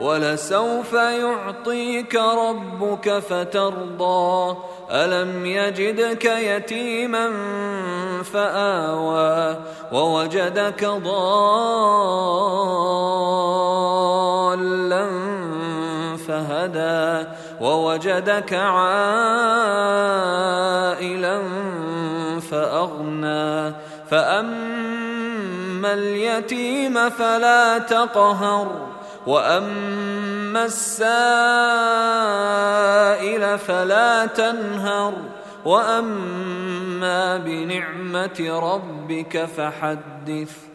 ولسوف يعطيك ربك فترضى. ألم يجدك يتيما فآوى ووجدك ضالا فهدى ووجدك عائلا فأغنى. فأما اليتيم فلا تقهر. واما السائل فلا تنهر واما بنعمه ربك فحدث